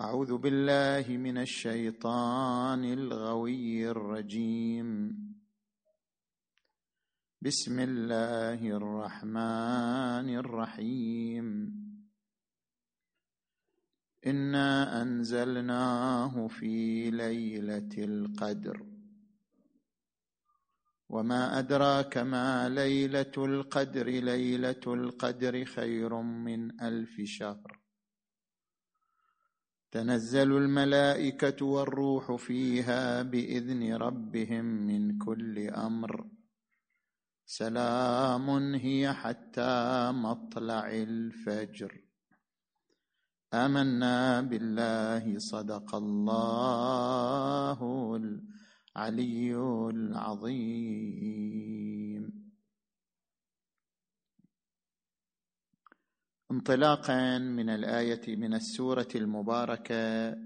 أعوذ بالله من الشيطان الغوي الرجيم. بسم الله الرحمن الرحيم. إنا أنزلناه في ليلة القدر. وما أدراك ما ليلة القدر؟ ليلة القدر خير من ألف شهر. تنزل الملائكة والروح فيها بإذن ربهم من كل أمر. سلام هي حتى مطلع الفجر. آمنا بالله صدق الله العلي العظيم. انطلاقا من الآية من السورة المباركة.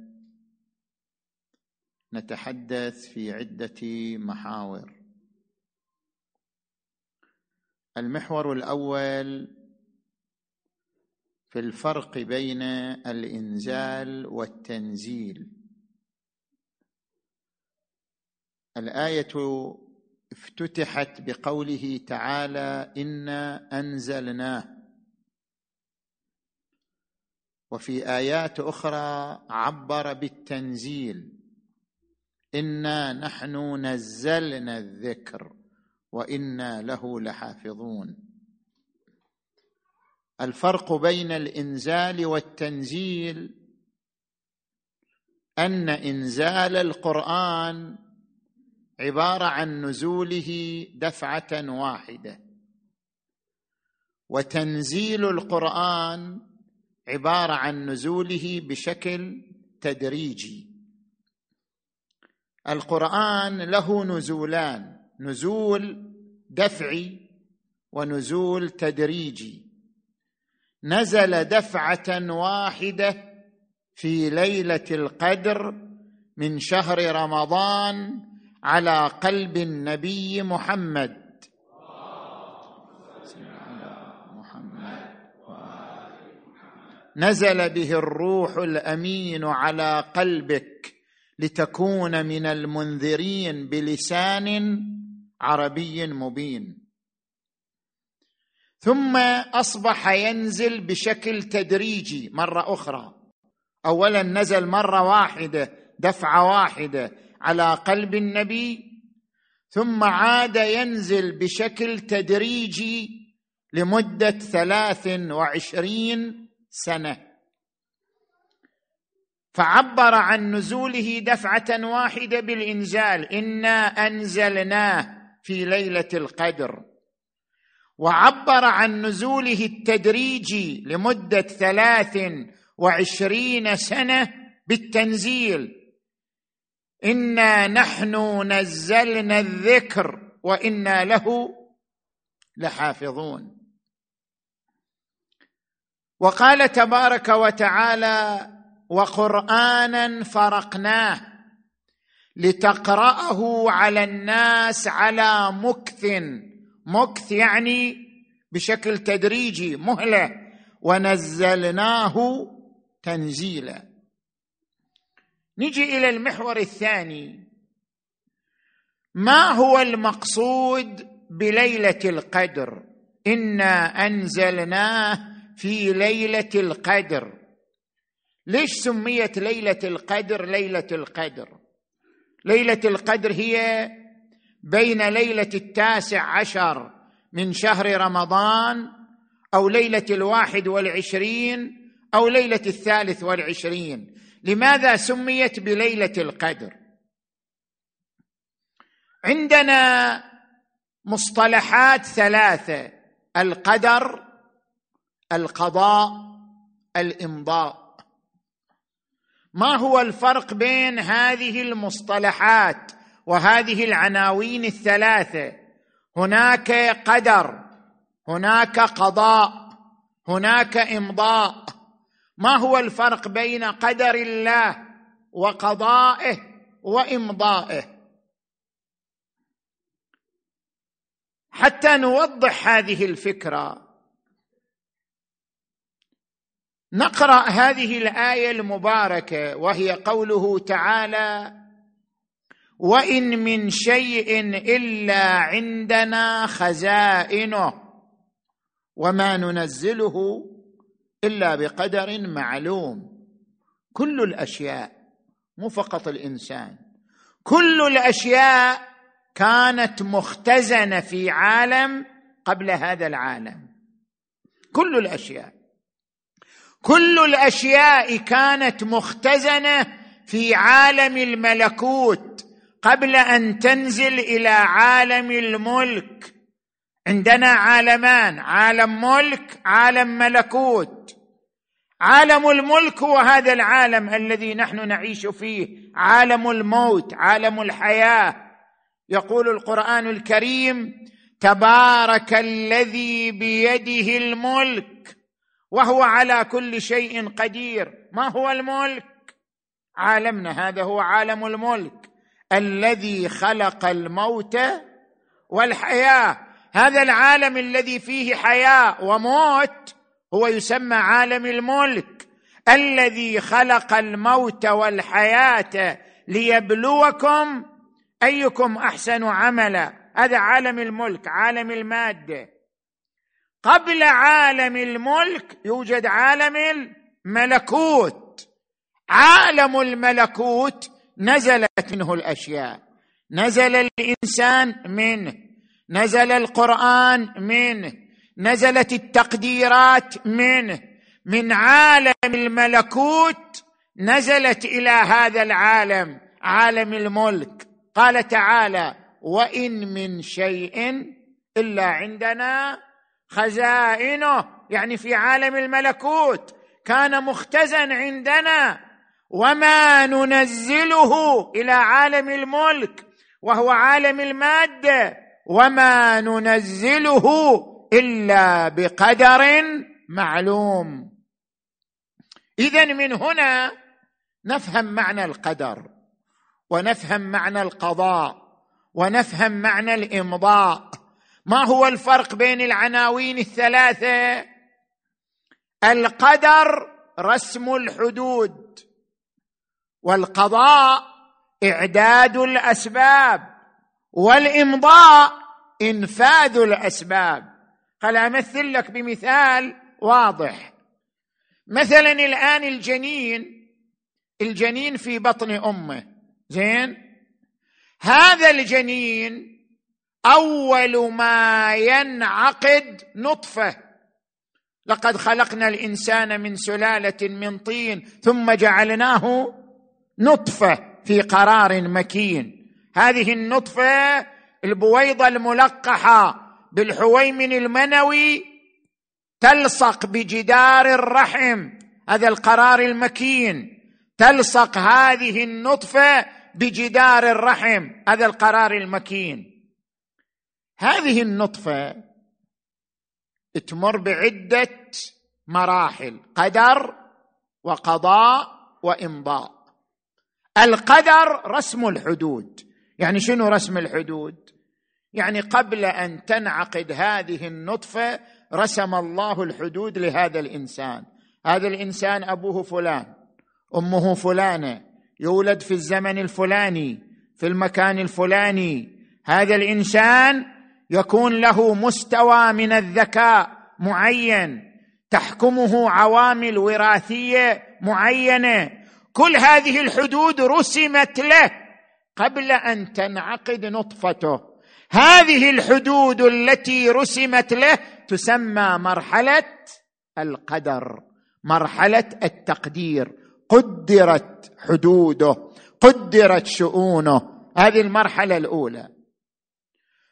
نتحدث في عدة محاور. المحور الأول في الفرق بين الإنزال والتنزيل. الآية افتتحت بقوله تعالى إنا أنزلناه وفي آيات أخرى عبر بالتنزيل إنا نحن نزلنا الذكر وإنا له لحافظون. الفرق بين الإنزال والتنزيل أن إنزال القرآن عبارة عن نزوله دفعة واحدة وتنزيل القرآن عبارة عن نزوله بشكل تدريجي. القرآن له نزولان نزول دفعي ونزول تدريجي. نزل دفعة واحدة في ليلة القدر من شهر رمضان على قلب النبي محمد. نزل به الروح الأمين على قلبك لتكون من المنذرين بلسان عربي مبين. ثم أصبح ينزل بشكل تدريجي مرة أخرى. اولا نزل مرة واحدة دفعة واحدة على قلب النبي ثم عاد ينزل بشكل تدريجي لمدة ثلاث وعشرين سنة. فعبر عن نزوله دفعة واحدة بالإنزال إنا أنزلناه في ليلة القدر. وعبر عن نزوله التدريجي لمدة ثلاث وعشرين سنة بالتنزيل. إنا نحن نزلنا الذكر وإنا له لحافظون. وقال تبارك وتعالى وقرآنا فرقناه لتقرأه على الناس على مكث. مكث يعني بشكل تدريجي مهلة. ونزلناه تنزيلا. نجي إلى المحور الثاني. ما هو المقصود بليلة القدر؟ إنا أنزلناه في ليلة القدر. ليش سميت ليلة القدر ليلة القدر؟ ليلة القدر هي بين ليلة التاسع عشر من شهر رمضان أو ليلة الواحد والعشرين أو ليلة الثالث والعشرين. لماذا سميت بليلة القدر؟ عندنا مصطلحات ثلاثة. القدر القضاء الإمضاء. ما هو الفرق بين هذه المصطلحات وهذه العناوين الثلاثة؟ هناك قدر هناك قضاء هناك إمضاء. ما هو الفرق بين قدر الله وقضائه وإمضائه؟ حتى نوضح هذه الفكرة نقرأ هذه الآية المباركة وهي قوله تعالى وإن من شيء إلا عندنا خزائنه وما ننزله إلا بقدر معلوم. كل الأشياء مو فقط الإنسان كل الأشياء كانت مختزنة في عالم قبل هذا العالم. كل الأشياء. كل الأشياء كانت مختزنة في عالم الملكوت قبل أن تنزل إلى عالم الملك. عندنا عالمان عالم ملك عالم ملكوت. عالم الملك هو هذا العالم الذي نحن نعيش فيه. عالم الموت عالم الحياة. يقول القرآن الكريم تبارك الذي بيده الملك وهو على كل شيء قدير. ما هو الملك؟ عالمنا هذا هو عالم الملك الذي خلق الموت والحياة. هذا العالم الذي فيه حياة وموت هو يسمى عالم الملك الذي خلق الموت والحياة ليبلوكم أيكم أحسن عملا. هذا عالم الملك عالم المادة. قبل عالم الملك يوجد عالم الملكوت. عالم الملكوت نزلت منه الأشياء. نزل الإنسان منه. نزل القرآن منه. نزلت التقديرات منه. من عالم الملكوت نزلت إلى هذا العالم عالم الملك. قال تعالى وإن من شيء إلا عندنا خزائنه يعني في عالم الملكوت كان مختزن عندنا. وما ننزله إلى عالم الملك وهو عالم المادة. وما ننزله إلا بقدر معلوم. اذا من هنا نفهم معنى القدر ونفهم معنى القضاء ونفهم معنى الإمضاء. ما هو الفرق بين العناوين الثلاثة؟ القدر رسم الحدود والقضاء إعداد الأسباب والإمضاء إنفاذ الأسباب. قال أمثل لك بمثال واضح. مثلا الآن الجنين الجنين في بطن أمه زين؟ هذا الجنين أول ما ينعقد نطفة. لقد خلقنا الإنسان من سلالة من طين ثم جعلناه نطفة في قرار مكين. هذه النطفة البويضة الملقحة بالحويمن المنوي تلصق بجدار الرحم هذا القرار المكين. تلصق هذه النطفة بجدار الرحم هذا القرار المكين. هذه النطفة تمر بعدة مراحل قدر وقضاء وإمضاء. القدر رسم الحدود. يعني شنو رسم الحدود؟ يعني قبل أن تنعقد هذه النطفة رسم الله الحدود لهذا الإنسان. هذا الإنسان أبوه فلان أمه فلانة يولد في الزمن الفلاني في المكان الفلاني. هذا الإنسان يكون له مستوى من الذكاء معين تحكمه عوامل وراثية معينة. كل هذه الحدود رسمت له قبل أن تنعقد نطفته. هذه الحدود التي رسمت له تسمى مرحلة القدر مرحلة التقدير. قدرت حدوده قدرت شؤونه. هذه المرحلة الأولى.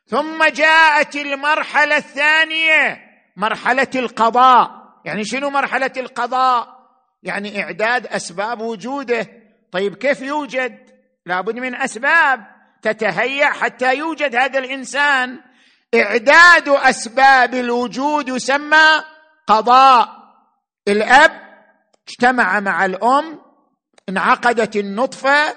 ثم جاءت المرحلة الثانية مرحلة القضاء. يعني شنو مرحلة القضاء؟ يعني إعداد أسباب وجوده. طيب كيف يوجد؟ لابد من أسباب. تتهيأ حتى يوجد هذا الإنسان. إعداد أسباب الوجود يسمى قضاء. الأب اجتمع مع الأم انعقدت النطفة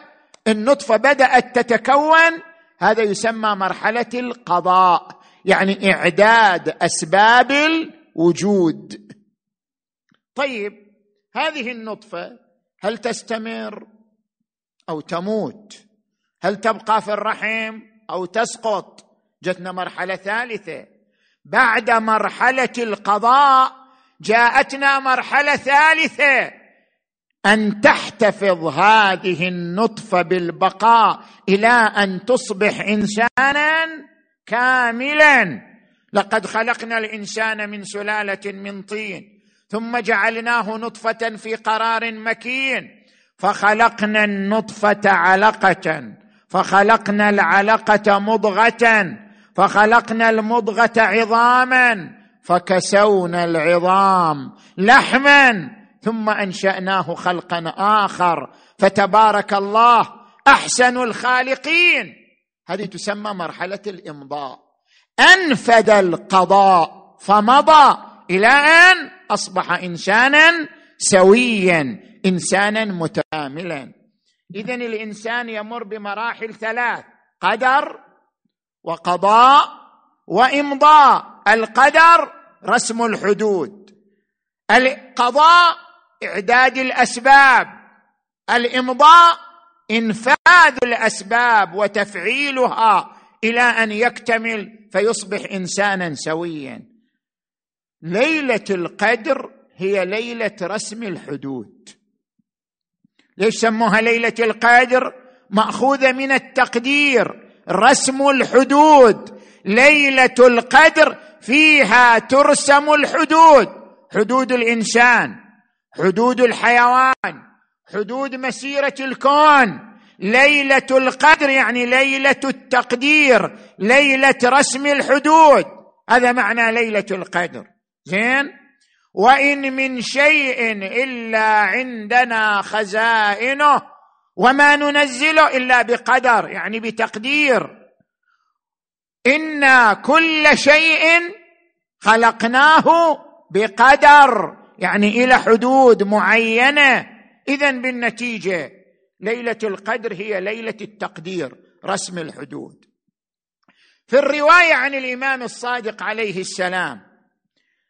النطفة بدأت تتكون هذا يسمى مرحلة القضاء يعني إعداد أسباب الوجود. طيب هذه النطفة هل تستمر أو تموت؟ هل تبقى في الرحم أو تسقط؟ جتنا مرحلة ثالثة. بعد مرحلة القضاء جاءتنا مرحلة ثالثة. أن تحتفظ هذه النطفة بالبقاء إلى أن تصبح إنسانا كاملا. لقد خلقنا الإنسان من سلالة من طين ثم جعلناه نطفة في قرار مكين. فخلقنا النطفة علقة فخلقنا العلقة مضغة فخلقنا المضغة عظاما فكسونا العظام لحما. ثم أنشأناه خلقا آخر. فتبارك الله أحسن الخالقين. هذه تسمى مرحلة الإمضاء. أنفذ القضاء. فمضى إلى أن أصبح انسانا سويا انسانا متكاملا اذا الإنسان يمر بمراحل ثلاث قدر وقضاء وإمضاء. القدر رسم الحدود. القضاء إعداد الأسباب. الإمضاء إنفاذ الأسباب وتفعيلها إلى أن يكتمل فيصبح إنسانا سويا. ليلة القدر هي ليلة رسم الحدود. ليش سموها ليلة القدر؟ مأخوذة من التقدير رسم الحدود. ليلة القدر فيها ترسم الحدود حدود الإنسان. حدود الحيوان حدود مسيرة الكون ليلة القدر يعني ليلة التقدير ليلة رسم الحدود. هذا معنى ليلة القدر. زين؟ وإن من شيء إلا عندنا خزائنه وما ننزله إلا بقدر يعني بتقدير. إنا كل شيء خلقناه بقدر. يعني إلى حدود معينة. اذا بالنتيجة ليلة القدر هي ليلة التقدير رسم الحدود. في الرواية عن الإمام الصادق عليه السلام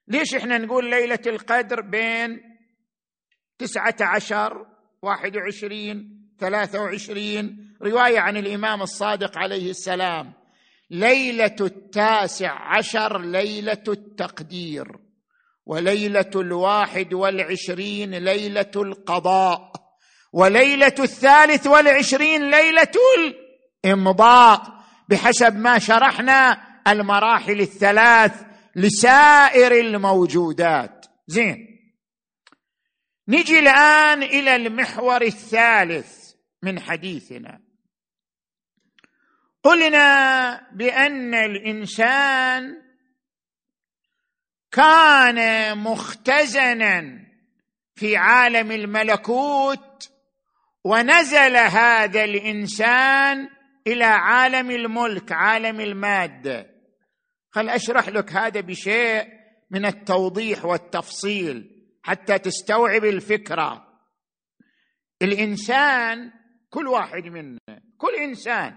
ليش إحنا نقول ليلة القدر بين تسعة عشر واحد وعشرين ثلاثة وعشرين؟ رواية عن الإمام الصادق عليه السلام ليلة التاسع عشر ليلة التقدير. وليلة الواحد والعشرين ليلة القضاء وليلة الثالث والعشرين ليلة الامضاء بحسب ما شرحنا المراحل الثلاث لسائر الموجودات. زين. نجي الآن إلى المحور الثالث من حديثنا. قلنا بأن الإنسان كان مختزنا في عالم الملكوت ونزل هذا الإنسان إلى عالم الملك عالم المادة. خل أشرح لك هذا بشيء من التوضيح والتفصيل حتى تستوعب الفكرة. الإنسان كل واحد منا كل إنسان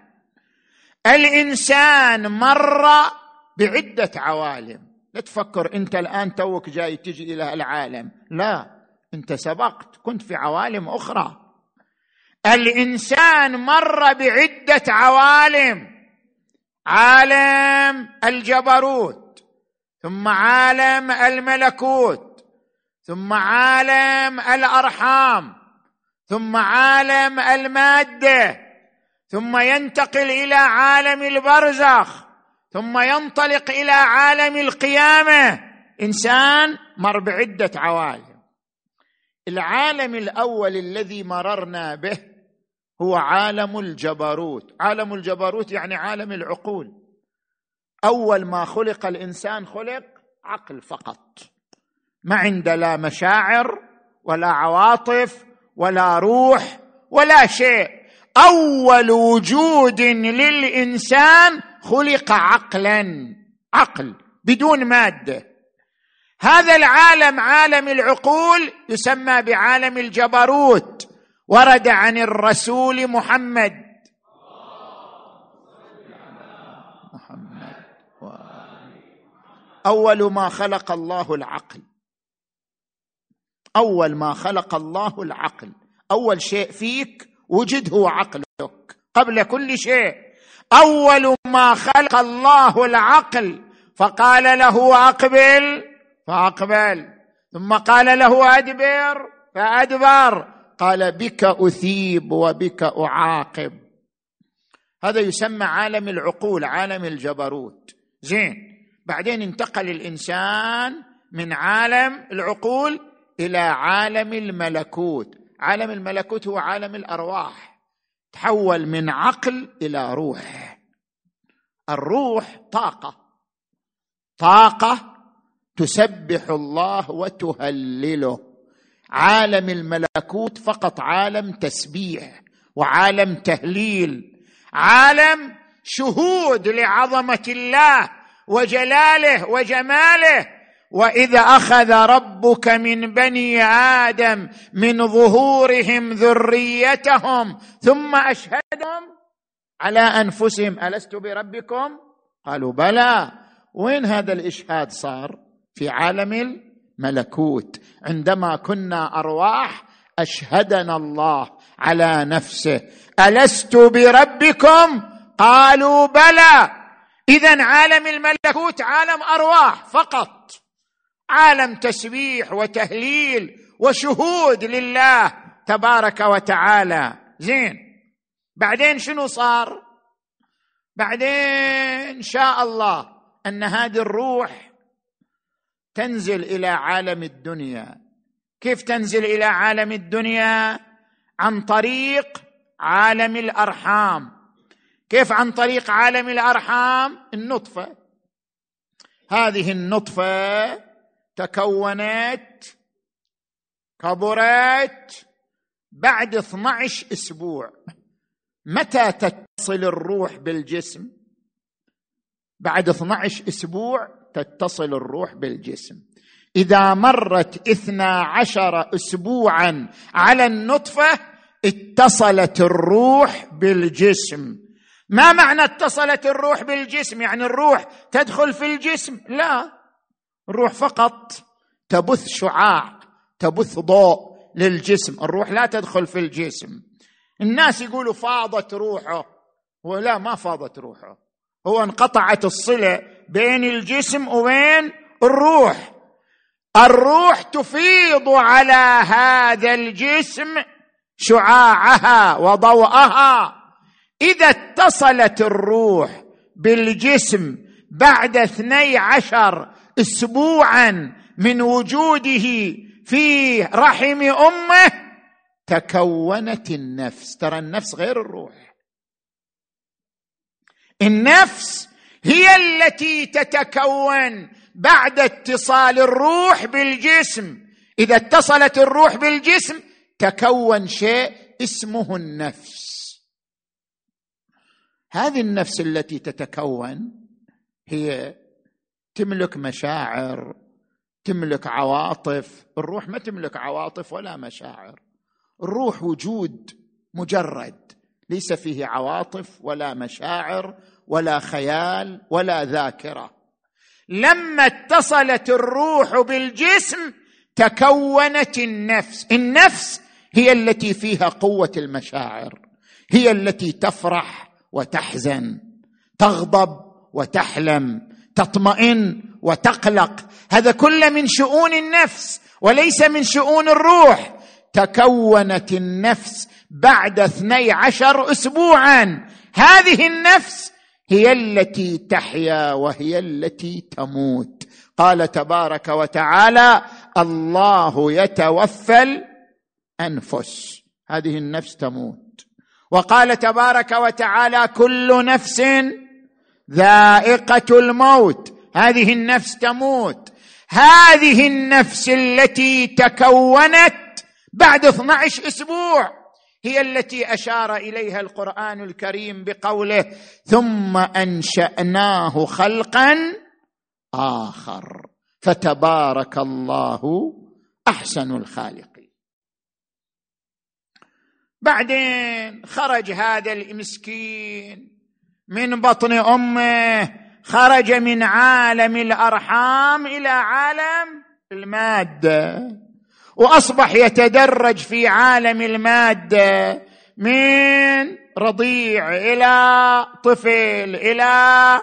الإنسان مر بعدة عوالم. تفكر انت الآن توك جاي تجي إلى العالم. لا انت سبقت كنت في عوالم أخرى. الإنسان مر بعدة عوالم. عالم الجبروت ثم عالم الملكوت ثم عالم الأرحام ثم عالم المادة ثم ينتقل إلى عالم البرزخ. ثم ينطلق إلى عالم القيامة. إنسان مر بعدة عوالم. العالم الأول الذي مررنا به هو عالم الجبروت. عالم الجبروت يعني عالم العقول. أول ما خلق الإنسان خلق عقل فقط. ما عنده لا مشاعر ولا عواطف ولا روح ولا شيء. أول وجود للإنسان خلق عقلا عقل بدون ماده هذا العالم عالم العقول يسمى بعالم الجبروت. ورد عن الرسول محمد. محمد. أول ما خلق الله العقل. أول ما خلق الله العقل. أول شيء فيك وجد هو عقلك. قبل كل شيء. أول ما خلق الله العقل فقال له أقبل فأقبل. ثم قال له أدبر فأدبر. قال بك أثيب وبك أعاقب. هذا يسمى عالم العقول عالم الجبروت. زين. بعدين انتقل الإنسان من عالم العقول إلى عالم الملكوت. عالم الملكوت هو عالم الأرواح. تحول من عقل إلى روح. الروح طاقة. طاقة تسبح الله وتهلله. عالم الملكوت فقط عالم تسبيح وعالم تهليل. عالم شهود لعظمة الله وجلاله وجماله. وإذا أخذ ربك من بني آدم من ظهورهم ذريتهم ثم أشهدهم على أنفسهم ألست بربكم؟ قالوا بلى. وين هذا الإشهاد صار؟ في عالم الملكوت. عندما كنا أرواح أشهدنا الله على نفسه. ألست بربكم؟ قالوا بلى. اذا عالم الملكوت عالم أرواح فقط. عالم تسبيح وتهليل وشهود لله تبارك وتعالى. زين. بعدين شنو صار؟ بعدين شاء الله أن هذه الروح تنزل إلى عالم الدنيا. كيف تنزل إلى عالم الدنيا؟ عن طريق عالم الأرحام. كيف عن طريق عالم الأرحام؟ النطفة. هذه النطفة تكونت كبرت بعد 12 أسبوع. متى تتصل الروح بالجسم؟ بعد 12 أسبوع تتصل الروح بالجسم. إذا مرت اثنا عشر اسبوعا على النطفة اتصلت الروح بالجسم. ما معنى اتصلت الروح بالجسم؟ يعني الروح تدخل في الجسم؟ لا. الروح فقط. تبث شعاع تبث ضوء للجسم. الروح لا تدخل في الجسم. الناس يقولوا فاضت روحه. ولا ما فاضت روحه. هو انقطعت الصلة بين الجسم وبين الروح. الروح تفيض على هذا الجسم شعاعها وضوءها. إذا اتصلت الروح بالجسم بعد اثني عشر اسبوعا من وجوده في رحم أمه تكونت النفس. ترى النفس غير الروح. النفس هي التي تتكون بعد اتصال الروح بالجسم. إذا اتصلت الروح بالجسم تكون شيء اسمه النفس. هذه النفس التي تتكون هي تملك مشاعر تملك عواطف. الروح ما تملك عواطف ولا مشاعر. الروح وجود مجرد ليس فيه عواطف ولا مشاعر ولا خيال ولا ذاكرة. لما اتصلت الروح بالجسم تكونت النفس. النفس هي التي فيها قوة المشاعر. هي التي تفرح وتحزن تغضب وتحلم. تطمئن وتقلق. هذا كله من شؤون النفس وليس من شؤون الروح. تكونت النفس بعد اثني عشر اسبوعا. هذه النفس هي التي تحيا وهي التي تموت. قال تبارك وتعالى الله يتوفى الانفس هذه النفس تموت. وقال تبارك وتعالى كل نفس ذائقة الموت. هذه النفس تموت. هذه النفس التي تكونت بعد 12 أسبوع هي التي أشار إليها القرآن الكريم بقوله ثم أنشأناه خلقا آخر. فتبارك الله أحسن الخالقين. بعدين خرج هذا المسكين من بطن أمه خرج من عالم الأرحام إلى عالم المادة وأصبح يتدرج في عالم المادة من رضيع إلى طفل إلى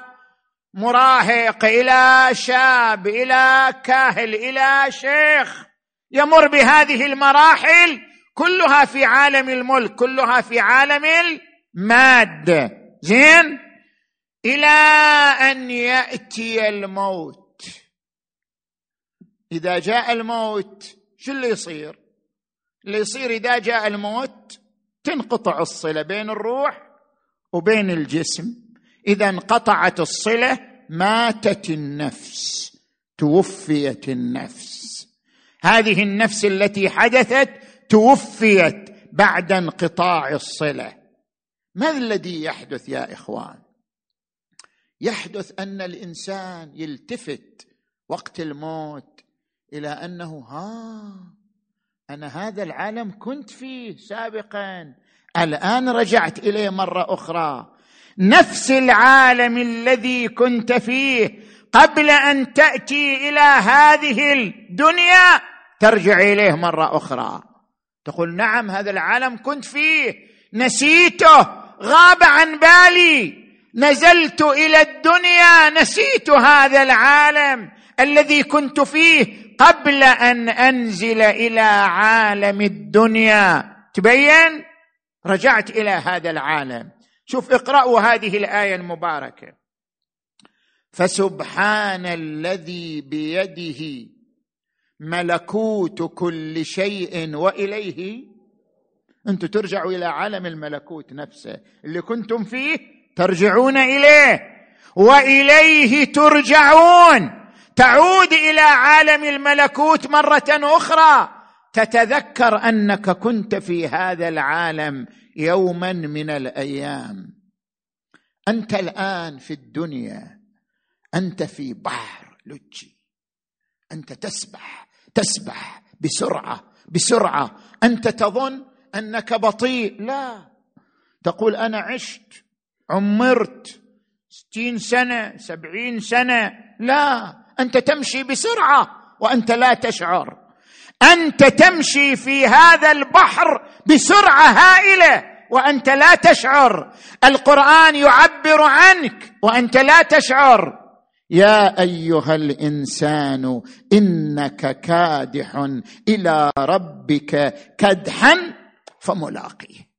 مراهق إلى شاب إلى كاهل إلى شيخ. يمر بهذه المراحل كلها في عالم الملك كلها في عالم المادة. زين؟ إلى أن يأتي الموت. إذا جاء الموت شو اللي يصير؟ اللي يصير إذا جاء الموت تنقطع الصلة بين الروح وبين الجسم. إذا انقطعت الصلة ماتت النفس توفيت النفس. هذه النفس التي حدثت توفيت بعد انقطاع الصلة. ما الذي يحدث يا إخوان؟ يحدث أن الإنسان يلتفت وقت الموت إلى أنه ها أنا هذا العالم كنت فيه سابقا الآن رجعت إليه مرة أخرى. نفس العالم الذي كنت فيه قبل أن تأتي إلى هذه الدنيا ترجع إليه مرة أخرى. تقول نعم هذا العالم كنت فيه نسيته. غاب عن بالي. نزلت إلى الدنيا نسيت هذا العالم الذي كنت فيه قبل أن أنزل إلى عالم الدنيا. تبين؟ رجعت إلى هذا العالم. شوف اقرأوا هذه الآية المباركة. فسبحان الذي بيده ملكوت كل شيء وإليه أنتم ترجعوا إلى عالم الملكوت نفسه اللي كنتم فيه ترجعون إليه وإليه ترجعون. تعود إلى عالم الملكوت مرة أخرى. تتذكر أنك كنت في هذا العالم يوما من الأيام. أنت الآن في الدنيا. أنت في بحر لجي. أنت تسبح تسبح بسرعة بسرعة. أنت تظن أنك بطيء. لا. تقول أنا عشت عمرت ستين سنة سبعين سنة. لا. أنت تمشي بسرعة وأنت لا تشعر. أنت تمشي في هذا البحر بسرعة هائلة وأنت لا تشعر. القرآن يعبر عنك وأنت لا تشعر. يا أيها الإنسان إنك كادح إلى ربك كدحا فملاقيه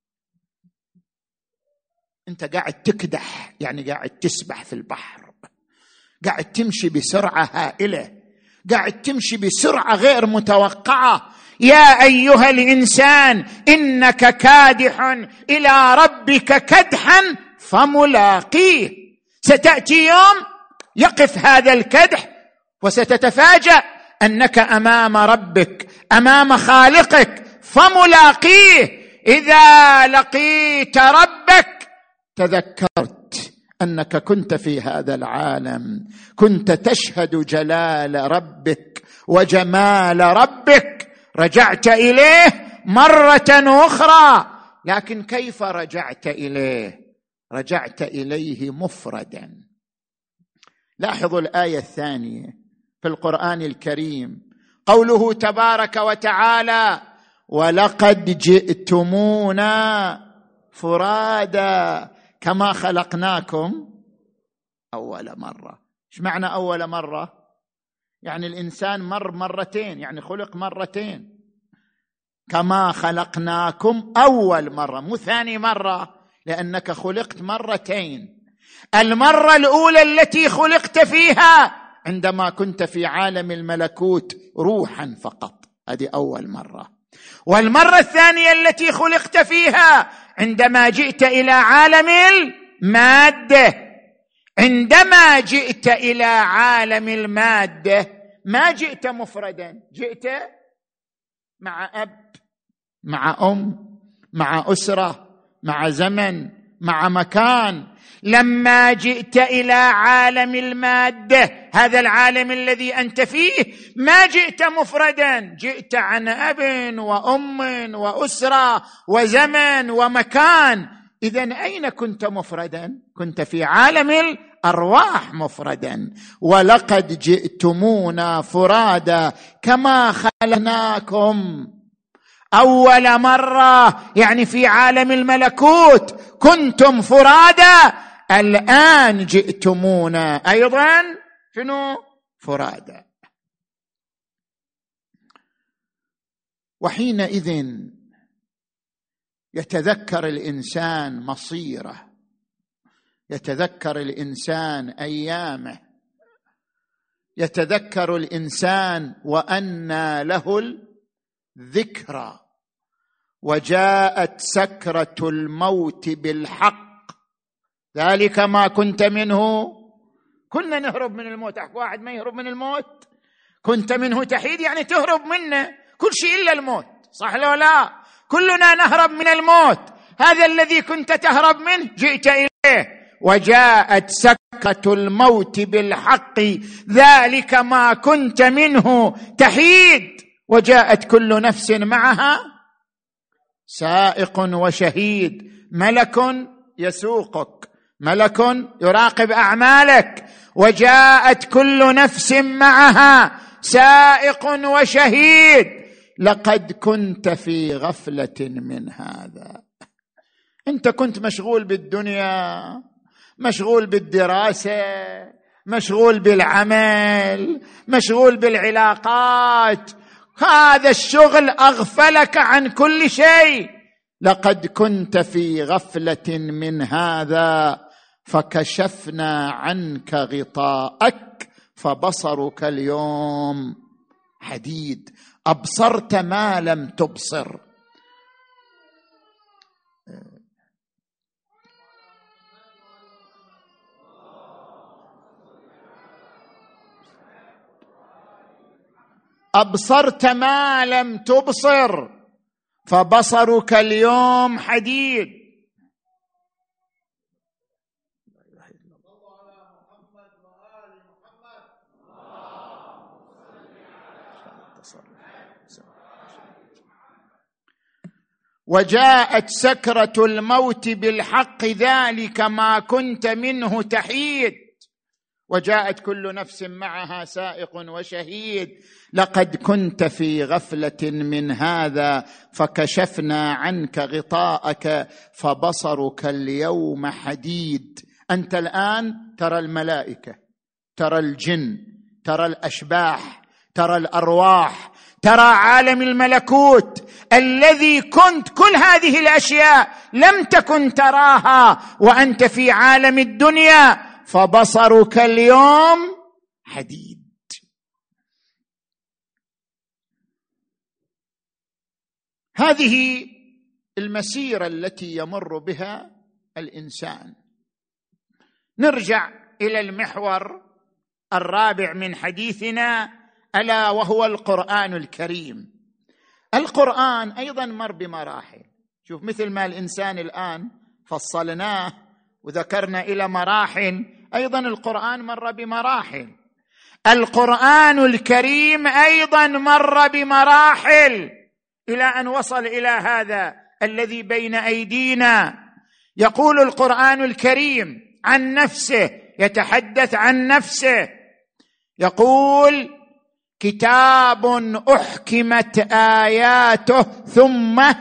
انت قاعد تكدح يعني قاعد تسبح في البحر. قاعد تمشي بسرعة هائلة. قاعد تمشي بسرعة غير متوقعة. يا أيها الإنسان إنك كادح إلى ربك كدحا فملاقيه. ستأتي يوم يقف هذا الكدح وستتفاجأ أنك أمام ربك أمام خالقك فملاقيه إذا لقيت ربك تذكرت أنك كنت في هذا العالم كنت تشهد جلال ربك وجمال ربك رجعت إليه مرة أخرى. لكن كيف رجعت إليه؟ رجعت إليه مفردا. لاحظوا الآية الثانية في القرآن الكريم قوله تبارك وتعالى ولقد جئتمونا فرادا كما خلقناكم أول مرة. إيش معنى أول مرة؟ يعني الإنسان مر مرتين يعني خلق مرتين. كما خلقناكم أول مرة مو ثاني مرة لأنك خلقت مرتين. المرة الأولى التي خلقت فيها عندما كنت في عالم الملكوت روحا فقط. هذه أول مرة. والمرة الثانية التي خلقت فيها عندما جئت إلى عالم المادة عندما جئت إلى عالم المادة ما جئت مفردا جئت مع أب مع أم مع أسرة مع زمن مع مكان لما جئت إلى عالم المادة هذا العالم الذي أنت فيه ما جئت مفردا جئت عن أب وأم وأسرة وزمن ومكان. اذا أين كنت مفردا؟ كنت في عالم الأرواح مفردا. ولقد جئتمونا فرادا كما خلقناكم. أول مرة يعني في عالم الملكوت كنتم فرادى الآن جئتمونا أيضا شنو؟ فرادى وحينئذ يتذكر الإنسان مصيره يتذكر الإنسان أيامه يتذكر الإنسان وأنى له الذكرى وجاءت سكرة الموت بالحق ذلك ما كنت منه. كنا نهرب من الموت. أحكي واحد ما يهرب من الموت. كنت منه تحيد يعني تهرب منه. كل شيء إلا الموت. صح لو لا؟ كلنا نهرب من الموت. هذا الذي كنت تهرب منه جئت إليه. وجاءت سكة الموت بالحق. ذلك ما كنت منه. تحيد. وجاءت كل نفس معها. سائق وشهيد. ملك يسوقك. ملك يراقب أعمالك وجاءت كل نفس معها سائق وشهيد. لقد كنت في غفلة من هذا. انت كنت مشغول بالدنيا مشغول بالدراسة مشغول بالعمل مشغول بالعلاقات. هذا الشغل أغفلك عن كل شيء. لقد كنت في غفلة من هذا. فكشفنا عنك غطاءك فبصرك اليوم حديد. أبصرت ما لم تبصر. أبصرت ما لم تبصر فبصرك اليوم حديد. وجاءت سكرة الموت بالحق ذلك ما كنت منه تحيد. وجاءت كل نفس معها سائق وشهيد. لقد كنت في غفلة من هذا فكشفنا عنك غطاءك فبصرك اليوم حديد. أنت الآن ترى الملائكة ترى الجن ترى الأشباح ترى الأرواح ترى عالم الملكوت. الذي كنت كل هذه الأشياء لم تكن تراها وأنت في عالم الدنيا فبصرك اليوم حديد. هذه المسيرة التي يمر بها الإنسان. نرجع إلى المحور الرابع من حديثنا ألا وهو القرآن الكريم. القرآن أيضا مر بمراحل. شوف مثل ما الإنسان الآن فصلناه وذكرنا إلى مراحل أيضا القرآن مر بمراحل. القرآن الكريم أيضا مر بمراحل. إلى أن وصل إلى هذا الذي بين أيدينا. يقول القرآن الكريم عن نفسه يتحدث عن نفسه. يقول كتاب أحكمت آياته ثم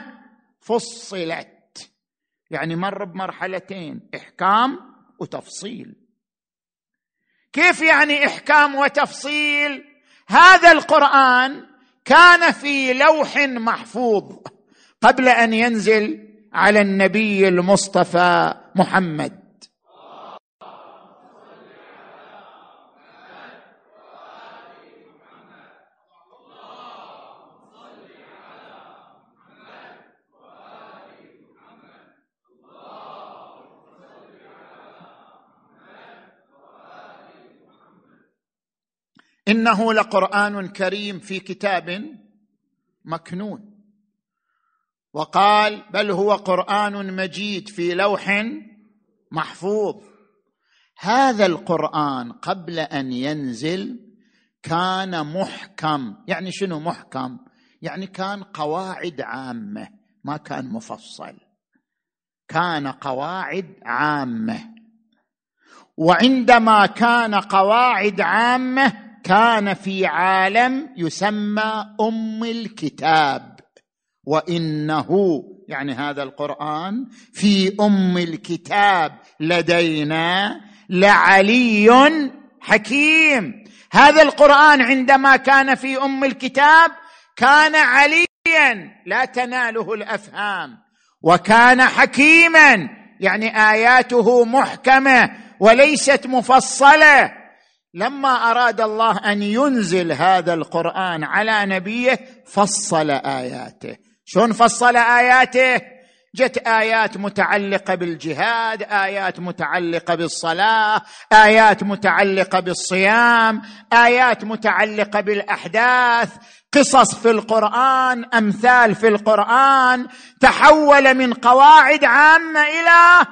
فصلت. يعني مر بمرحلتين إحكام وتفصيل. كيف يعني إحكام وتفصيل؟ هذا القرآن كان في لوح محفوظ قبل أن ينزل على النبي المصطفى محمد. إنه لقرآن كريم في كتاب مكنون. وقال بل هو قرآن مجيد في لوح محفوظ. هذا القرآن قبل أن ينزل كان محكم. يعني شنو محكم؟ يعني كان قواعد عامة ما كان مفصل. كان قواعد عامة. وعندما كان قواعد عامة كان في عالم يسمى أم الكتاب وإنه يعني هذا القرآن في أم الكتاب لدينا لعلي حكيم. هذا القرآن عندما كان في أم الكتاب كان عليا لا تناله الأفهام وكان حكيما يعني آياته محكمة وليست مفصلة. لما أراد الله أن ينزل هذا القرآن على نبيه فصل آياته. شلون فصل آياته؟ جت آيات متعلقة بالجهاد آيات متعلقة بالصلاة آيات متعلقة بالصيام آيات متعلقة بالأحداث. قصص في القرآن أمثال في القرآن. تحول من قواعد عامة إلى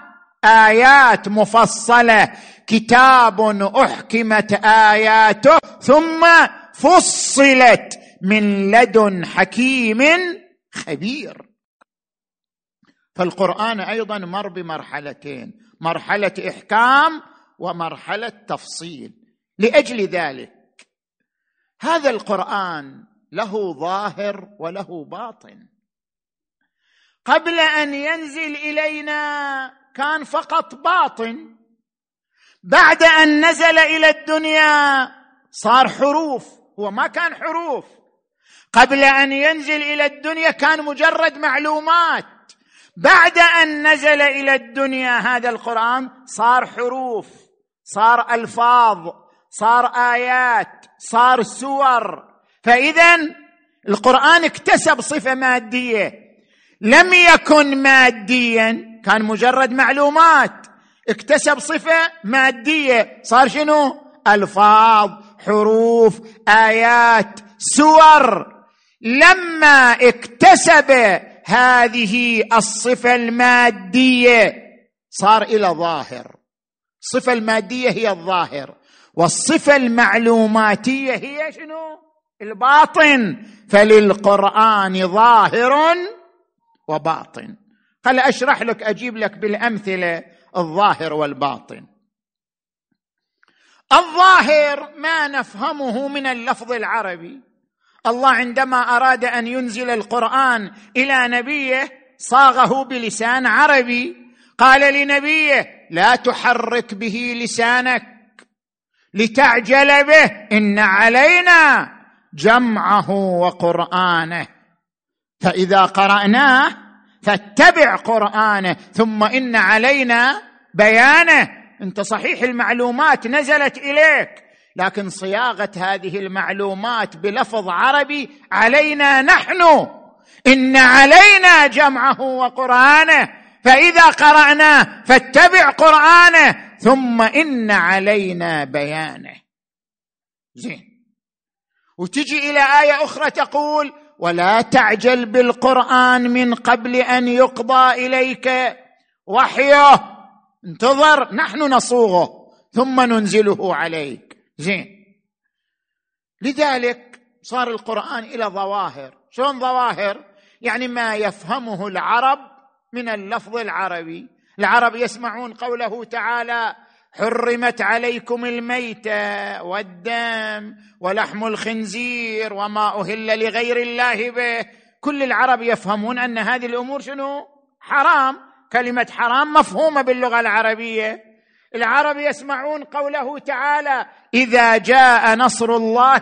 آيات مفصلة. كتاب أحكمت آياته ثم فصلت من لدن حكيم خبير. فالقرآن أيضا مر بمرحلتين مرحلة إحكام ومرحلة تفصيل. لأجل ذلك هذا القرآن له ظاهر وله باطن. قبل أن ينزل إلينا كان فقط باطن. بعد أن نزل إلى الدنيا صار حروف هو ما كان حروف. قبل أن ينزل إلى الدنيا كان مجرد معلومات. بعد أن نزل إلى الدنيا هذا القرآن صار حروف صار ألفاظ صار آيات صار سور. فاذا القرآن اكتسب صفة مادية. لم يكن ماديا كان مجرد معلومات. اكتسب صفة مادية. صار شنو؟ ألفاظ حروف آيات سور. لما اكتسب هذه الصفة المادية صار إلى ظاهر. الصفة المادية هي الظاهر. والصفة المعلوماتية هي شنو؟ الباطن. فللقرآن ظاهر وباطن. خل أشرح لك أجيب لك بالأمثلة. الظاهر والباطن. الظاهر ما نفهمه من اللفظ العربي. الله عندما أراد أن ينزل القرآن إلى نبيه صاغه بلسان عربي. قال لنبيه لا تحرك به لسانك لتعجل به. إن علينا جمعه وقرآنه. فإذا قرأناه فاتبع قرآنه ثم إن علينا بيانه. أنت صحيح المعلومات نزلت إليك لكن صياغة هذه المعلومات بلفظ عربي علينا نحن. إن علينا جمعه وقرآنه فإذا قراناه فاتبع قرآنه ثم إن علينا بيانه. زين. وتجي إلى آية أخرى تقول ولا تعجل بالقرآن من قبل أن يقضى إليك. وحيه. انتظر. نحن نصوغه. ثم ننزله عليك. زين. لذلك صار القرآن إلى ظواهر. شلون ظواهر؟ يعني ما يفهمه العرب من اللفظ العربي. العرب يسمعون قوله تعالى حرمت عليكم الميتة والدم ولحم الخنزير وما أهل لغير الله به. كل العرب يفهمون أن هذه الأمور شنو؟ حرام. كلمة حرام مفهومة باللغة العربية. العرب يسمعون قوله تعالى إذا جاء نصر الله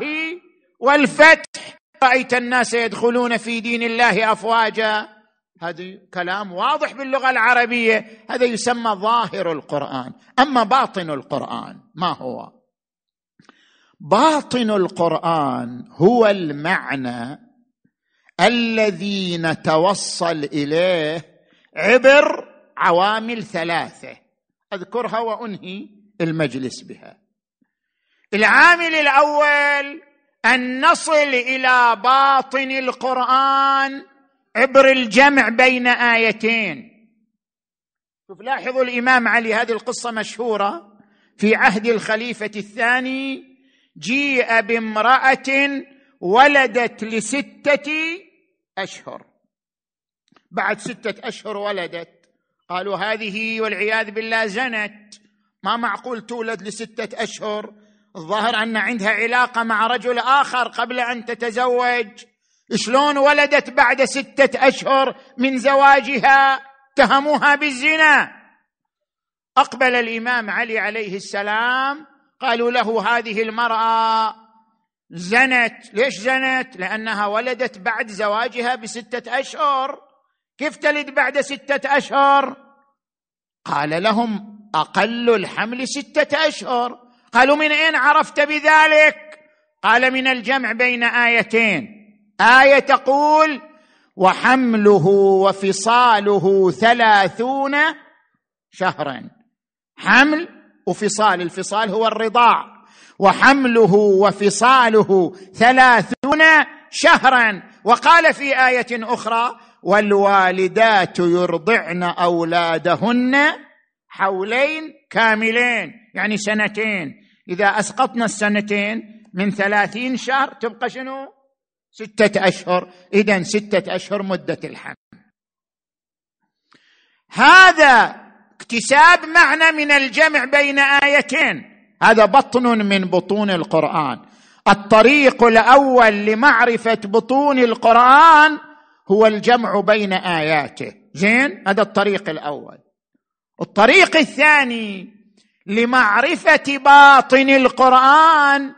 والفتح رأيت الناس يدخلون في دين الله أفواجا. هذا كلام واضح باللغة العربية. هذا يسمى ظاهر القرآن. أما باطن القرآن ما هو؟ باطن القرآن هو المعنى الذي نتوصل إليه عبر عوامل ثلاثة. أذكرها وأنهي المجلس بها. العامل الأول أن نصل إلى باطن القرآن عبر الجمع بين آيتين. شوف لاحظوا الإمام علي هذه القصة مشهورة في عهد الخليفة الثاني. جيء بامرأة ولدت لستة أشهر. بعد ستة أشهر ولدت. قالوا هذه والعياذ بالله زنت. ما معقول تولد لستة أشهر؟ الظاهر أن عندها علاقة مع رجل آخر قبل أن تتزوج. شلون ولدت بعد ستة أشهر من زواجها اتهموها بالزنا. أقبل الإمام علي عليه السلام قالوا له هذه المرأة زنت. ليش زنت؟ لأنها ولدت بعد زواجها بستة أشهر. كيف تلد بعد ستة أشهر؟ قال لهم أقل الحمل ستة أشهر. قالوا من أين عرفت بذلك؟ قال من الجمع بين آيتين. آية تقول وحمله وفصاله ثلاثون شهرا. حمل وفصال الفصال هو الرضاع. وحمله وفصاله ثلاثون شهرا. وقال في آية أخرى والوالدات يرضعن أولادهن حولين كاملين يعني سنتين. إذا أسقطنا السنتين من ثلاثين شهر تبقى شنو؟ ستة أشهر. اذا ستة أشهر مدة الحمل. هذا اكتساب معنى من الجمع بين آيتين. هذا بطن من بطون القرآن. الطريق الأول لمعرفة بطون القرآن هو الجمع بين آياته. زين؟ هذا الطريق الأول. الطريق الثاني لمعرفة باطن القرآن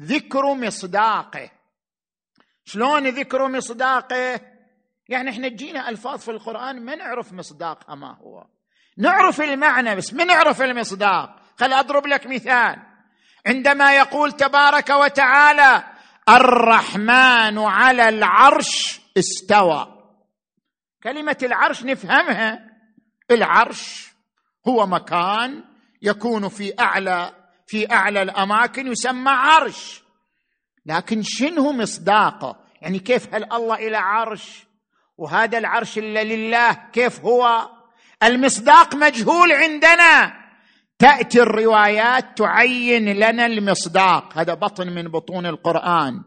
ذكر مصداقه. شلون ذكر مصداقه؟ يعني إحنا تجينا ألفاظ في القرآن ما نعرف مصداقها ما هو. نعرف المعنى بس ما نعرف المصداق. خل أضرب لك مثال. عندما يقول تبارك وتعالى الرحمن على العرش استوى. كلمة العرش نفهمها. العرش هو مكان يكون في أعلى في أعلى الأماكن يسمى عرش. لكن شنو مصداقه يعني كيف هل الله إلى عرش؟ وهذا العرش الا لله كيف هو؟ المصداق مجهول عندنا. تأتي الروايات تعين لنا المصداق. هذا بطن من بطون القرآن.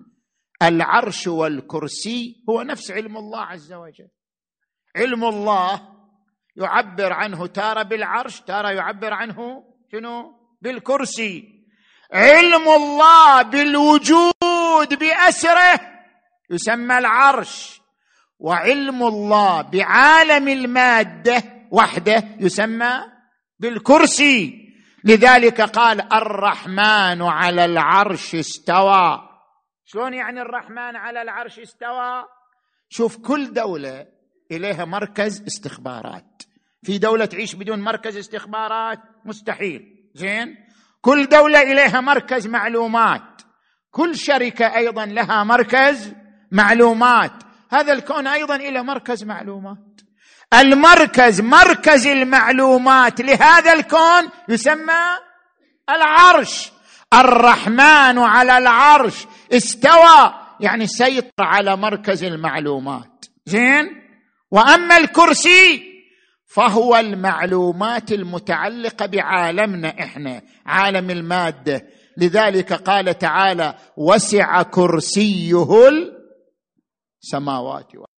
العرش والكرسي هو نفس علم الله عز وجل. علم الله يعبر عنه تاره بالعرش تاره يعبر عنه شنو؟ بالكرسي. علم الله بالوجود. بأسره يسمى العرش وعلم الله بعالم المادة وحده يسمى بالكرسي. لذلك قال الرحمن على العرش استوى. شلون يعني الرحمن على العرش استوى؟ شوف كل دولة إليها مركز استخبارات. في دولة تعيش بدون مركز استخبارات؟ مستحيل. زين؟ كل دولة إليها مركز معلومات. كل شركة أيضا لها مركز معلومات. هذا الكون أيضا له مركز معلومات. المركز مركز المعلومات لهذا الكون يسمى العرش. الرحمن على العرش استوى يعني سيطر على مركز المعلومات. زين؟ وأما الكرسي فهو المعلومات المتعلقة بعالمنا إحنا عالم المادة. لذلك قال تعالى وسع كرسيه السماوات والأرض.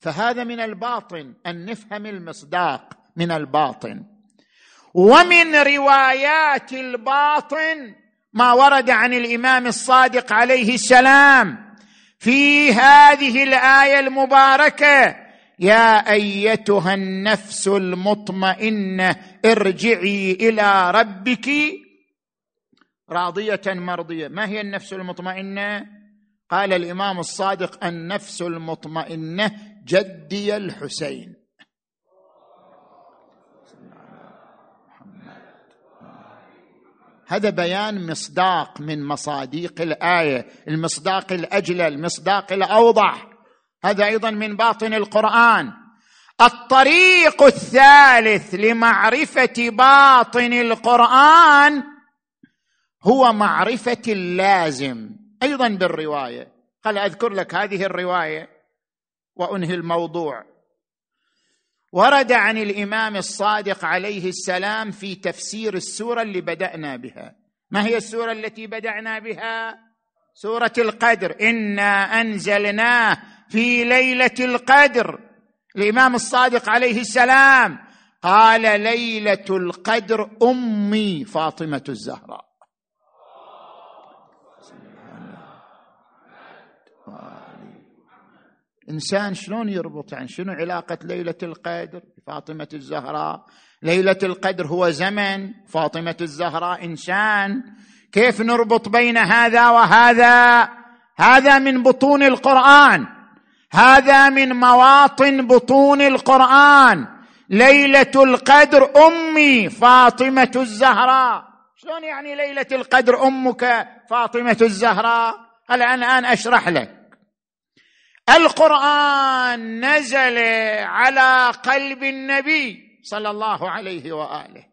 فهذا من الباطن أن نفهم المصداق من الباطن. ومن روايات الباطن ما ورد عن الإمام الصادق عليه السلام في هذه الآية المباركة يا أيتها النفس المطمئنة ارجعي إلى ربك راضية مرضية. ما هي النفس المطمئنة؟ قال الإمام الصادق النفس المطمئنة جدي الحسين. هذا بيان مصداق من مصاديق الآية. المصداق الاجلى المصداق الأوضح. هذا أيضا من باطن القرآن. الطريق الثالث لمعرفة باطن القرآن هو معرفة اللازم. أيضا بالرواية. قال أذكر لك هذه الرواية وأنهي الموضوع. ورد عن الإمام الصادق عليه السلام في تفسير السورة اللي بدأنا بها. ما هي السورة التي بدأنا بها؟ سورة القدر. إنا أنزلناه في ليلة القدر. الإمام الصادق عليه السلام قال ليلة القدر أمي فاطمة الزهراء. انسان شلون يربط؟ يعني شنو علاقة ليلة القدر بفاطمة الزهراء؟ ليلة القدر هو زمن فاطمة الزهراء. إنسان كيف نربط بين هذا وهذا؟ هذا من بطون القرآن. هذا من مواطن بطون القرآن. ليلة القدر أمي فاطمة الزهراء. شلون يعني ليلة القدر أمك فاطمة الزهراء؟ الان الان أشرح لك. القرآن نزل على قلب النبي صلى الله عليه وآله.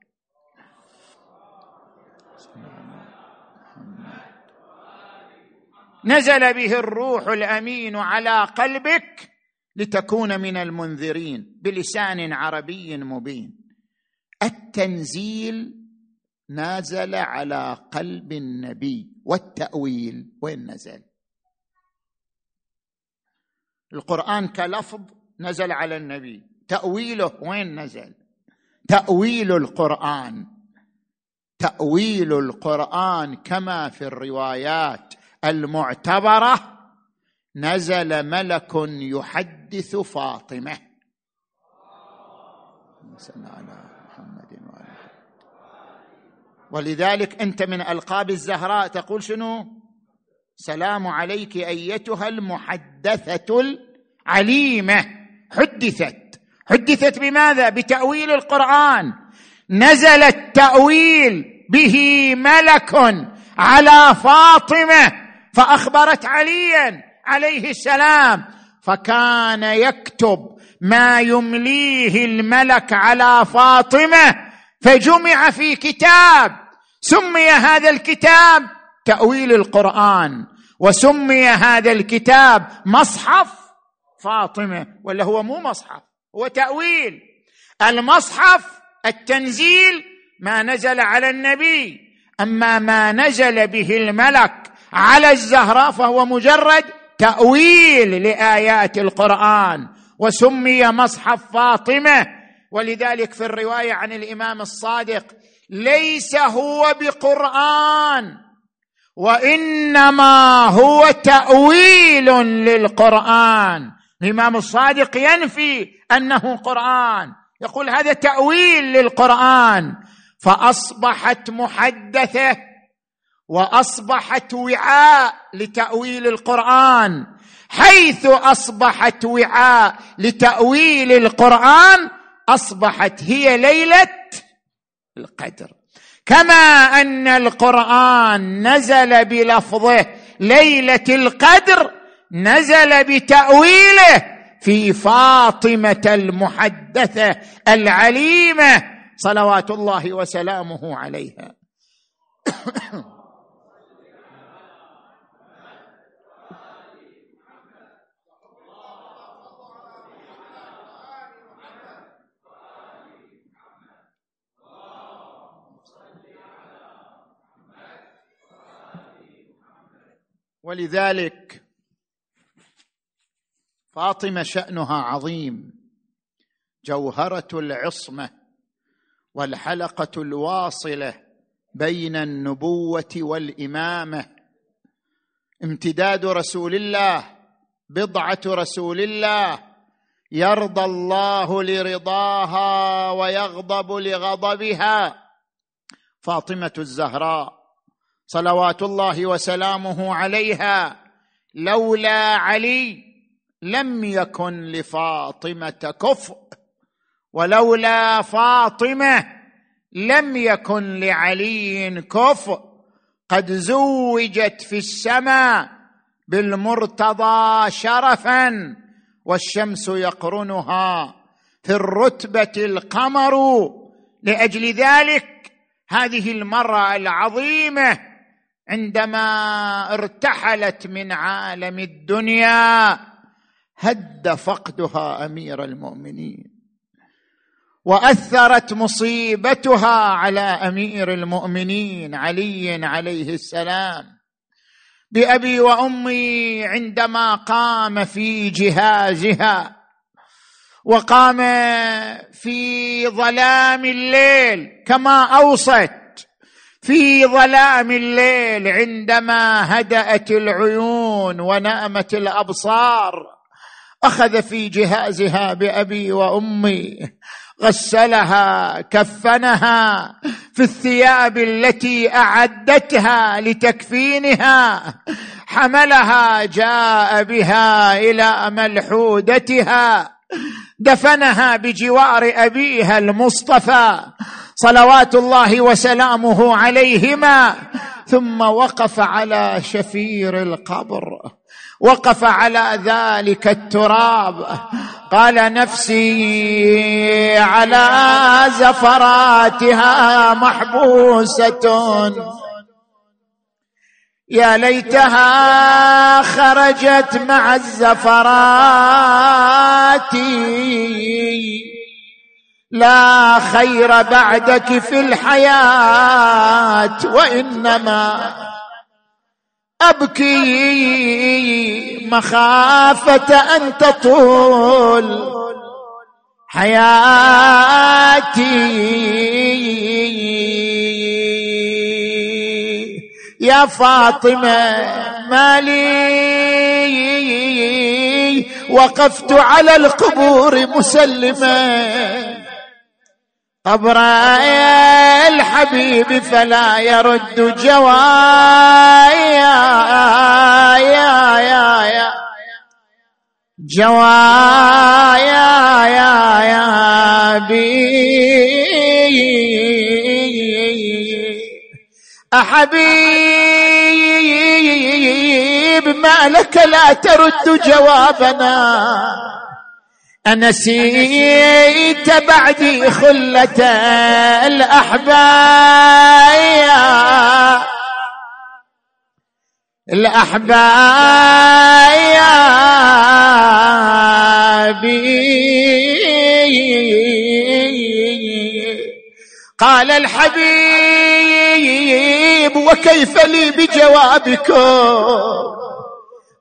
نزل به الروح الأمين على قلبك لتكون من المنذرين بلسان عربي مبين. التنزيل نازل على قلب النبي والتأويل وين نزل؟ القرآن كلفظ نزل على النبي. تأويله وين نزل؟ تأويل القرآن. تأويل القرآن كما في الروايات المعتبرة نزل ملك يحدث فاطمة. على محمد. ولذلك أنت من ألقاب الزهراء تقول شنو؟ سلام عليك أيتها المحدثة العليمة. حدثت. حدثت بماذا؟ بتأويل القرآن. نزل التأويل به ملك على فاطمة فأخبرت عليا عليه السلام. فكان يكتب ما يمليه الملك على فاطمة فجمع في كتاب. سمي هذا الكتاب تأويل القرآن وسمي هذا الكتاب مصحف فاطمة ولا هو مو مصحف هو تأويل. المصحف التنزيل ما نزل على النبي أما ما نزل به الملك على الزهراء فهو مجرد تأويل لآيات القرآن وسمي مصحف فاطمة. ولذلك في الرواية عن الإمام الصادق ليس هو بقرآن. وإنما هو تأويل للقرآن. الإمام الصادق ينفي أنه قرآن. يقول هذا تأويل للقرآن. فأصبحت محدثة وأصبحت وعاء لتأويل القرآن. حيث أصبحت وعاء لتأويل القرآن أصبحت هي ليلة القدر. كما أن القرآن نزل بلفظه ليلة القدر نزل بتأويله في فاطمة المحدثة العليمة صلوات الله وسلامه عليها. ولذلك فاطمة شأنها عظيم جوهرة العصمة والحلقة الواصلة بين النبوة والإمامة. امتداد رسول الله بضعة رسول الله يرضى الله لرضاها ويغضب لغضبها. فاطمة الزهراء صلوات الله وسلامه عليها لولا علي لم يكن لفاطمة كفء ولولا فاطمة لم يكن لعلي كفء. قد زوجت في السماء بالمرتضى شرفا والشمس يقرنها في الرتبة القمر. لأجل ذلك هذه المرأة العظيمة عندما ارتحلت من عالم الدنيا هد فقدها أمير المؤمنين وأثرت مصيبتها على أمير المؤمنين علي عليه السلام. بأبي وأمي عندما قام في جهازها وقام في ظلام الليل كما أوصت في ظلام الليل عندما هدأت العيون ونأمت الأبصار أخذ في جهازها بأبي وأمي غسلها كفنها في الثياب التي أعدتها لتكفينها حملها جاء بها إلى ملحودتها دفنها بجوار أبيها المصطفى صلوات الله وسلامه عليهما. ثم وقف على شفير القبر. وقف على ذلك التراب. قال نفسي على زفراتها محبوسة. يا ليتها خرجت مع الزفرات. لا خير بعدك في الحياة وإنما أبكي مخافة أن تطول حياتي. يا فاطمة مالي وقفت على القبور مسلمة. قبر الحبيب فلا يرد جوايا يا يا يا جوايا يا يا بي. أحبيب ما لك لا ترد جوابنا. أنسيت بعدي خلة الأحبايا. الأحبايا قال الحبيب وكيف لي بجوابكم؟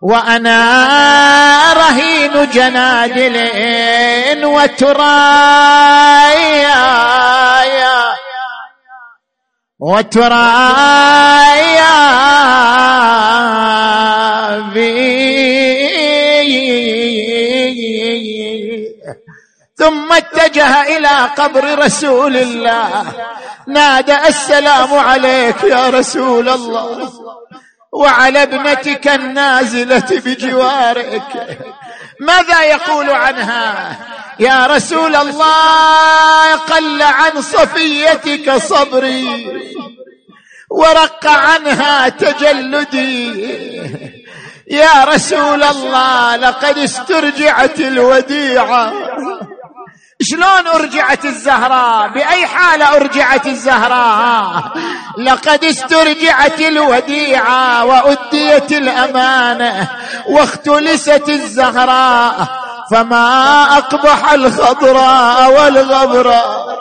وأنا رهين جنادل وترايا وترايا ثم اتجه إلى قبر رسول الله نادى السلام عليك يا رسول الله. وعلى ابنتك النازلة بجوارك. ماذا يقول عنها؟ يا رسول الله قل عن صفيتك صبري. ورق عنها تجلدي. يا رسول الله لقد استرجعت الوديعة. شلون أرجعت الزهراء بأي حالة أرجعت الزهراء لقد استرجعت الوديعة وأديت الأمانة واختلست الزهراء فما أقبح الخضراء والغبراء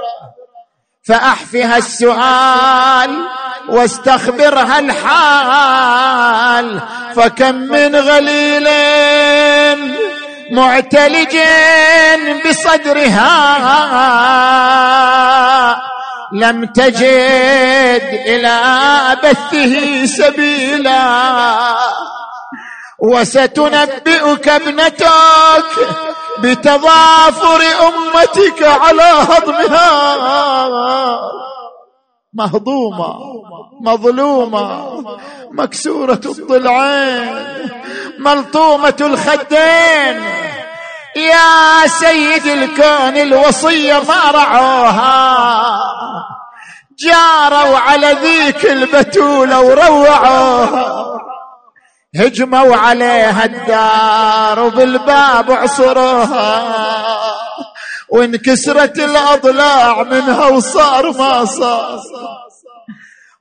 فأحفها السؤال واستخبرها الحال فكم من غليل معتلج بصدرها لم تجد إلى بثه سبيلا. وستنبئك ابنتك بتضافر أمتك على هضمها. مهضومة مظلومة مكسورة الضلعين ملطومة الخدين. يا سيد الكون الوصية ما رعوها. جاروا على ذيك البتوله وروعوها. هجموا عليها الدار وبالباب عصروها. وانكسرت الأضلاع منها وصار ما صار.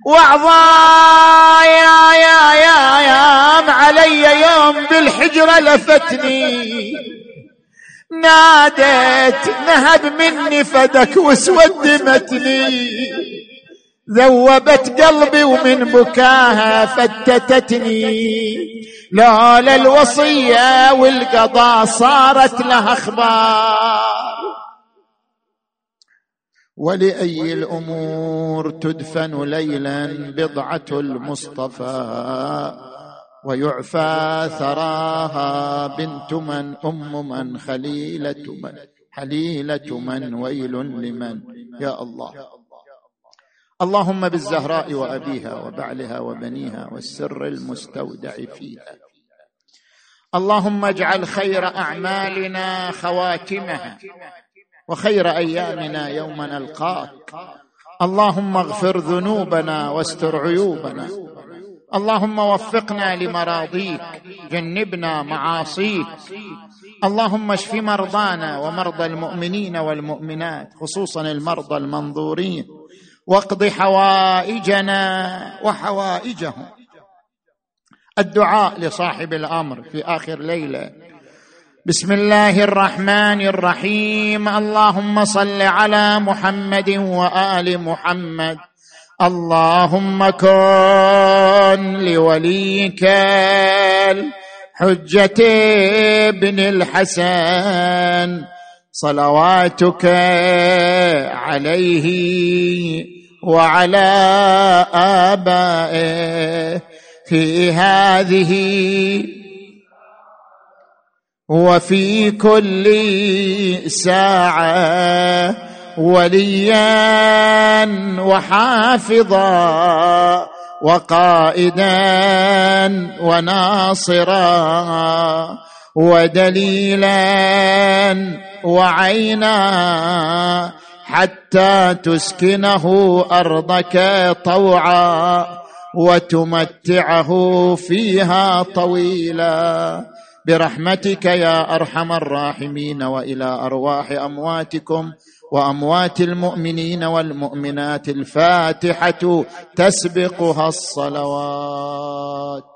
وعظا يا يا يا يا علي يوم بالحجرة لفتني. نادت نهب مني فدك وسودمتني ذوبت قلبي ومن بكاها فتتتني. لولا الوصية والقضاء صارت لها أخبار. ولأي الأمور تدفن ليلا بضعة المصطفى. ويعفى ثراها بنت من أم من خليلة من حليلة من ويل لمن؟ يا الله. اللهم بالزهراء وأبيها وبعلها وبنيها والسر المستودع فيها. اللهم اجعل خير أعمالنا خواتمها وخير أيامنا يوم نلقاك. اللهم اغفر ذنوبنا واستر عيوبنا. اللهم وفقنا لمراضيك جنبنا معاصيك. اللهم اشف مرضانا ومرضى المؤمنين والمؤمنات خصوصا المرضى المنظورين. واقض حوائجنا وحوائجهم. الدعاء لصاحب الأمر في آخر ليلة. بسم الله الرحمن الرحيم. اللهم صل على محمد وآل محمد. اللهم كن لوليك الحجة ابن الحسن. صلواتك عليه وعلى آبائه في هذه وفي كل ساعة وليا وحافظا وقائدا وناصرا ودليلا وعينا حتى تسكنه أرضك طوعا وتمتعه فيها طويلا. برحمتك يا أرحم الراحمين وإلى أرواح أمواتكم وأموات المؤمنين والمؤمنات الفاتحة تسبقها الصلوات.